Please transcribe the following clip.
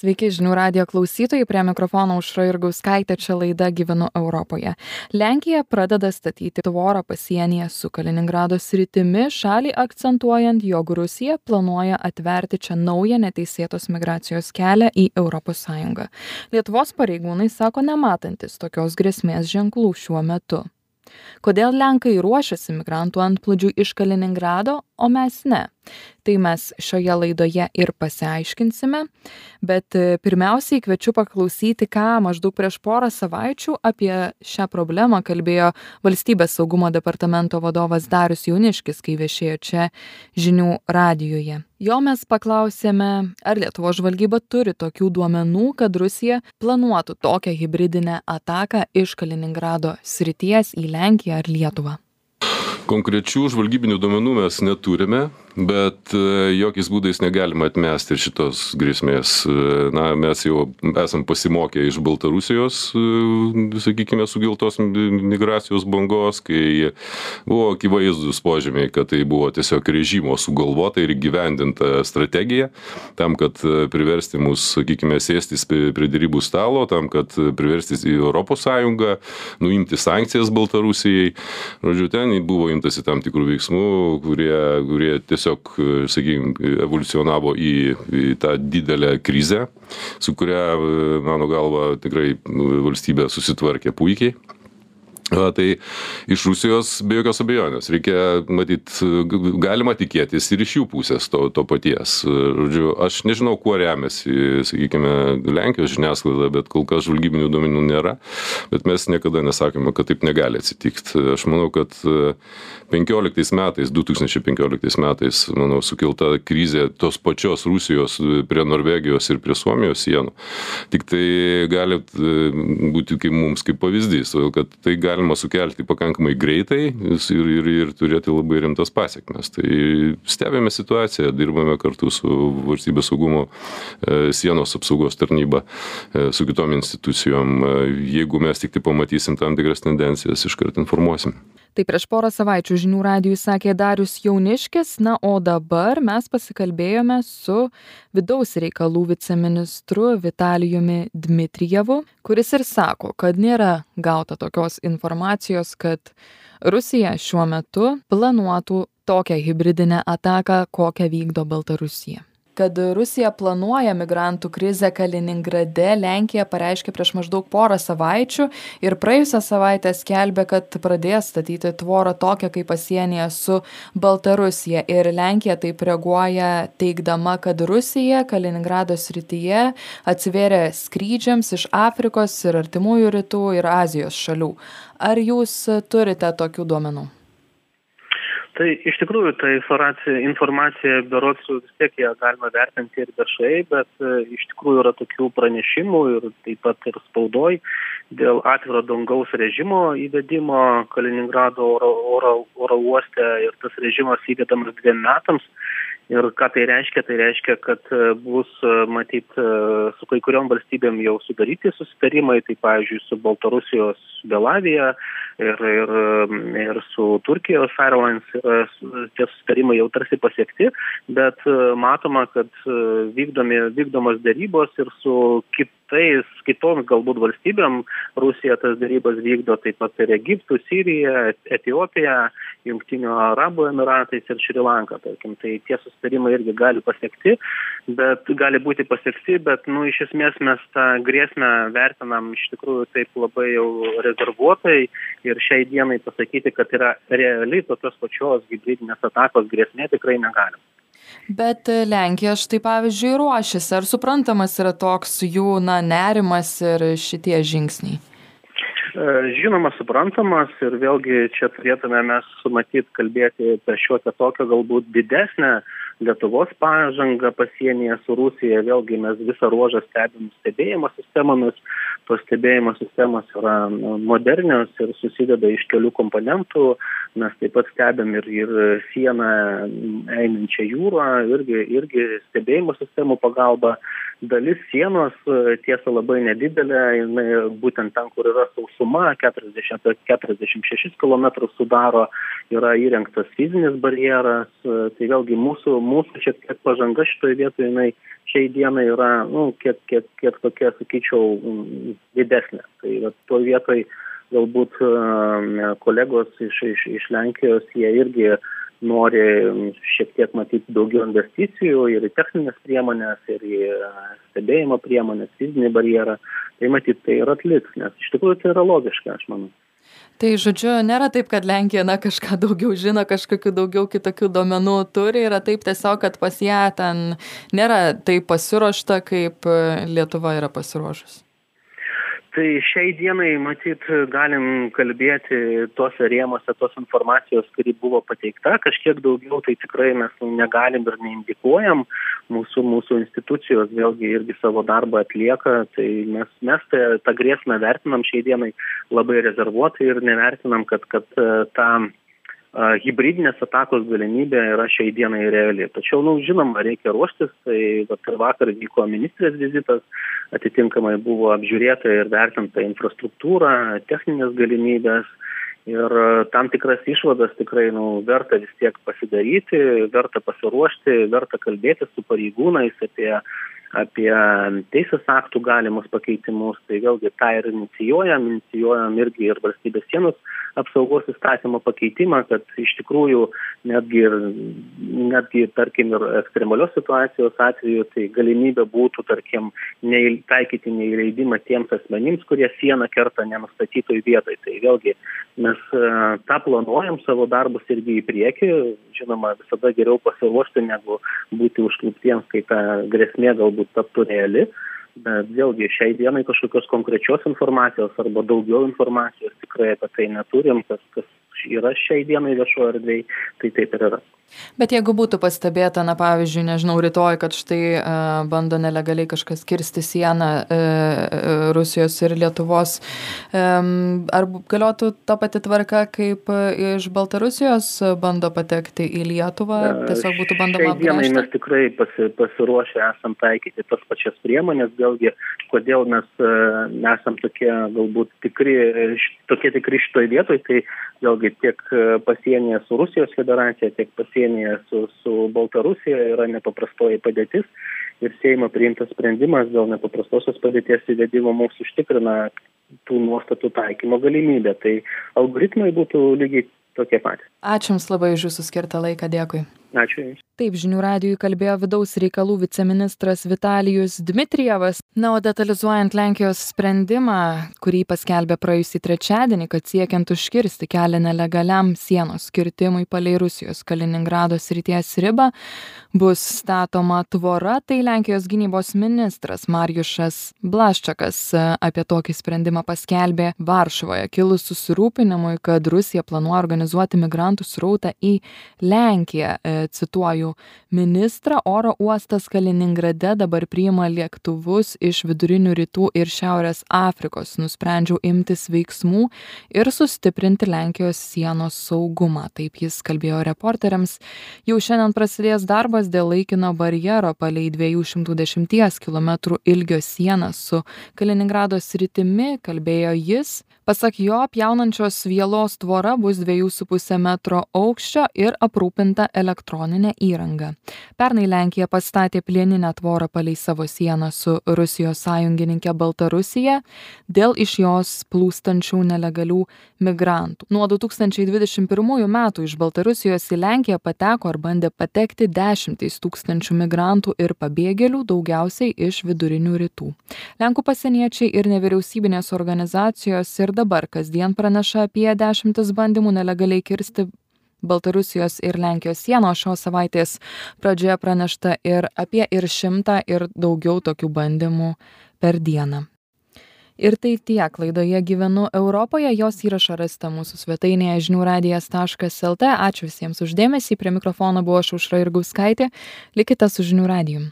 Sveiki žinių radio klausytojai, prie mikrofono užra Irgauskaitė, čia laida Gyvenu Europoje. Lenkija pradeda statyti tvorą pasienyje su Kaliningrado sritimi, šalį akcentuojant, jog Rusija planuoja atverti čia naują neteisėtos migracijos kelią į ES. Lietuvos pareigūnai sako nematantis tokios grėsmės ženklų šiuo metu. Kodėl Lenkai ruošiasi migrantų antplūdžiui iš Kaliningrado, o mes ne? Tai mes šioje laidoje ir pasiaiškinsime, bet e, pirmiausiai kviečiu paklausyti, ką maždaug prieš porą savaičių apie šią problemą kalbėjo Valstybės saugumo departamento vadovas Darius Jauniškis, kai viešėjo čia žinių radijoje. Jo mes paklausėme, ar Lietuvo žvalgyba turi tokių duomenų, kad Rusija planuotų tokią hybridinę ataką iš Kaliningrado srities į Lenkiją ar Lietuvą. Konkrečių žvalgybinių duomenų mes neturime, bet e, jokiais būdais negalima atmesti šitos grėsmės. E, na, mes jau esam pasimokę iš Baltarusijos, e, sakykime, sugeltos migracijos bangos, kai buvo akivaizdus požymiai, kad tai buvo tiesiog režimo sugalvota ir gyvendinta strategija tam, kad priversti mus, sakykime, sėstis prie dėrybų stalo, tam, kad priversti į Europos Sąjungą, nuimti sankcijas Baltarusijai. Žodžiu, ten buvo imtasi tam tikrų veiksmų, kurie, kurie tiesiog tiesiog, sakykim, evoliucionavo į, į tą didelę krizę, su kuria, mano galva, tikrai valstybė susitvarkė puikiai. Va, tai iš Rusijos be jokios abejonės reikia matyt, galima tikėtis ir iš jų pusės to, to paties. Žodžiu, aš nežinau, kuo remiasi, sakykime, Lenkijos žiniasklaida, bet kol kas žvalgybinių duomenų nėra, bet mes niekada nesakome, kad taip negali atsitikti. Aš manau, kad 15 metais, 2015 metais, manau, sukelta krizė tos pačios Rusijos prie Norvegijos ir prie Suomijos sienų, tik tai gali būti kaip mums kaip pavyzdys, todėl kad tai gali galima sukelti pakankamai greitai ir, ir, ir turėti labai rimtas pasiekmes. Tai stebėme situaciją, dirbame kartu su valstybės saugumo e, sienos apsaugos tarnyba, e, su kitom institucijom. E, jeigu mes tik tai pamatysim tam tikras tendencijas, iškart informuosim. Tai prieš porą savaičių žinių radijui sakė Darius Jauniškis, na o dabar mes pasikalbėjome su vidaus reikalų viceministru Vitalijumi Dmitrijevu, kuris ir sako, kad nėra gauta tokios informacijos, kad Rusija šiuo metu planuotų tokią hybridinę ataką, kokią vykdo Baltarusija kad rusija planuoja migrantų krizę kaliningrade. Lenkija pareiškė prieš maždaug porą savaičių ir praėjusią savaitę skelbė kad pradės statyti tvorą tokią kaip pasienyje su baltarusija. Ir lenkija taip reaguoja teigdama kad rusija kaliningrado srityje atsivėrė skrydžiams iš afrikos ir artimųjų rytų ir azijos šalių. Ar jūs turite tokių duomenų tai iš tikrųjų ta informacija informacija berods vis tiek ją galima vertinti ir viešai bet e, iš tikrųjų yra tokių pranešimų ir taip pat ir spaudoj dėl atviro dangaus režimo įvedimo kaliningrado oro oro oro uoste ir tas režimas įvedamas dviem metams ir ką tai reiškia? Tai reiškia kad e, bus e, matyt su kai kuriom valstybėm jau sudaryti susitarimai tai pavyzdžiui su baltarusijos belavija ir ir ir su turkijos airlines tie susitarimai jau tarsi pasiekti bet matoma kad vykdomi vykdomos derybos ir su kitais kitom galbūt valstybėm rusija tas derybas vykdo taip pat ir egiptu sirija etiopija jungtinių arabų emyratais ir šri lanka tarkim. Tai tie susitarimai irgi gali pasiekti bet gali būti pasiekti bet nu iš esmės mes tą grėsmę vertinam iš tikrųjų taip labai jau rezervuotai ir šiai dienai pasakyti kad yra reali tokios pačios hibridinės atakos grėsmė tikrai negalim Bet Lenkija štai pavyzdžiui ruošiasi, ar suprantamas yra toks jų na, nerimas ir šitie žingsniai? E, žinoma suprantamas ir vėlgi čia turėtume mes matyt kalbėti apie šiokią tokią galbūt didesnę lietuvos pažangą pasienyje su rusija. Vėlgi mes visą ruožą stebim stebėjimo sistemomis. Tos stebėjimo sistemos yra modernios ir susideda iš kelių komponentų. Mes taip pat stebim ir ir sieną einančią jūrą irgi irgi stebėjimo sistemų pagalba dalis sienos tiesa labai nedidelė jinai būtent ten kur yra sausuma keturiasdešim apie keturiasdešim šešis kilometrus sudaro yra įrengtas fizinis barjeras tai vėlgi mūsų mūsų šiek tiek pažanga šitoje vietoje jinai šiai dienai yra nu kiek kiek kiek tokia sakyčiau didesnė. Tai vat toj vietoj galbūt kolegos iš iš iš lenkijos jie irgi nori šiek tiek matyt daugiau investicijų ir į technines priemones ir į stebėjimo priemones fizinį barjerą. Tai matyt tai ir atliks nes iš tikrųjų tai yra logiška aš manau. Tai žodžiu nėra taip kad lenkija na kažką daugiau žino kažkokių daugiau kitokių duomenų turi. Yra taip tiesiog kad pas ją ten nėra taip pasiruošta kaip lietuva yra pasiruošus tai šiai dienai matyt galim kalbėti tuose rėmuose tos informacijos kuri buvo pateikta kažkiek daugiau tai tikrai mes negalim ir neindikuojam. Mūsų mūsų institucijos vėlgi irgi savo darbą atlieka tai mes mes tą tą grėsmę vertinam šiai dienai labai rezervuotai ir nevertinam kad kad ta hibridinės atakos galimybė yra šiai dienai reali. Tačiau nu žinoma reikia ruoštis. Tai vat ir vakar vyko ministrės vizitas atitinkamai buvo apžiūrėta ir vertinta infrastruktūra techninės galimybės. Ir tam tikras išvadas tikrai nu verta vis tiek pasidaryti verta pasiruošti verta kalbėtis su pareigūnais apie apie teisės aktų galimus pakeitimus. Tai vėlgi tą ir inicijuojam inicijuojam irgi ir valstybės sienos apsaugos įstatymo pakeitimą kad iš tikrųjų netgi ir netgi tarkim ir ekstremalios situacijos atveju tai galimybė būtų tarkim nei taikyti neįleidimą tiems asmenims kurie sieną kerta nenustatytoj vietoj. Tai vėlgi mes tą planuojam savo darbus irgi į priekį žinoma visada geriau pasiruošti negu būti užkluptiems kai ta grėsmė galbūt taptų reali. Bet vėlgi šiai dienai kažkokios konkrečios informacijos arba daugiau informacijos tikrai apie tai neturim kas kas yra šiai dienai viešoj erdvėj tai taip ir yra. Bet jeigu būtų pastebėta na pavyzdžiui nežinau rytoj kad štai bando nelegaliai kažkas kirsti sieną rusijos ir lietuvos ar galiotų ta pati tvarka kaip iš baltarusijos bando patekti į lietuvą tiesiog būtų bandoma šiai dienai mes tikrai pasi pasiruošę esam taikyti tas pačias priemones vėlgi kodėl mes nesam tokie galbūt tikri tokie tikri šitoj vietoj tai vėlgi tiek pasienyje su rusijos federacija tiek pasienyje su su baltarusija yra nepaprastoji padėtis ir seimo priimtas sprendimas dėl nepaprastosios padėties įvedimo mums užtikrina tų nuostatų taikymo galimybę. Tai algoritmai būtų lygiai tokie patys. Ačiū jums labai už jūsų skirtą laiką. Dėkui ačiū jums. Taip žinių radijui kalbėjo vidaus reikalų viceministras vitalijus dmitrijevas. Na o detalizuojant lenkijos sprendimą kurį paskelbė praėjusį trečiadienį kad siekiant užkirsti kelią nelegaliam sienos kirtimui palei rusijos kaliningrado srities ribą bus statoma tvora tai lenkijos gynybos ministras marijušas blaščakas apie tokį sprendimą paskelbė varšuvoje kilus susirūpinimui kad rusija planuoja organizuoti migrantų srautą į lenkiją cituoju ministrą oro uostas kaliningrade dabar priima lėktuvus iš vidurinių rytų ir šiaurės afrikos. Nusprendžiau imtis veiksmų ir sustiprinti lenkijos sienos saugumą. Taip jis kalbėjo reporteriams. Jau šiandien prasidės darbas dėl laikino barjero palei dviejų šimtų dešimties kilometrų ilgio sieną su kaliningrado sritimi kalbėjo jis pasak jo pjaunančios vielos tvora bus dviejų su puse metro aukščio ir aprūpinta elektronine įranga. Pernai lenkija pastatė plieninę tvorą palei savo sieną su rusijos sąjungininke baltarusija dėl iš jos plūstančių nelegalių migrantų. Nuo du tūkstančiai dvidešim pirmųjų metų iš baltarusijos į lenkiją pateko ar bandė patekti dešimtys tūkstančių migrantų ir pabėgėlių daugiausiai iš vidurinių rytų. Lenkų pasieniečiai ir nevyriausybinės organizacijos ir dabar kasdien praneša apie dešimtis bandymų nelegaliai kirsti baltarusijos ir lenkijos sieną o šios savaitės. Pradžioje pranešta ir apie ir šimtą ir daugiau tokių bandymų per dieną. Ir tai tiek. Laidoje gyvenu europoje. Jos įrašą rasite mūsų svetainėje žinių radijas taškas lt. Ačiū visiems už dėmesį prie mikrofono buvau aš aušra jurgauskaitė. Likite su žinių radiju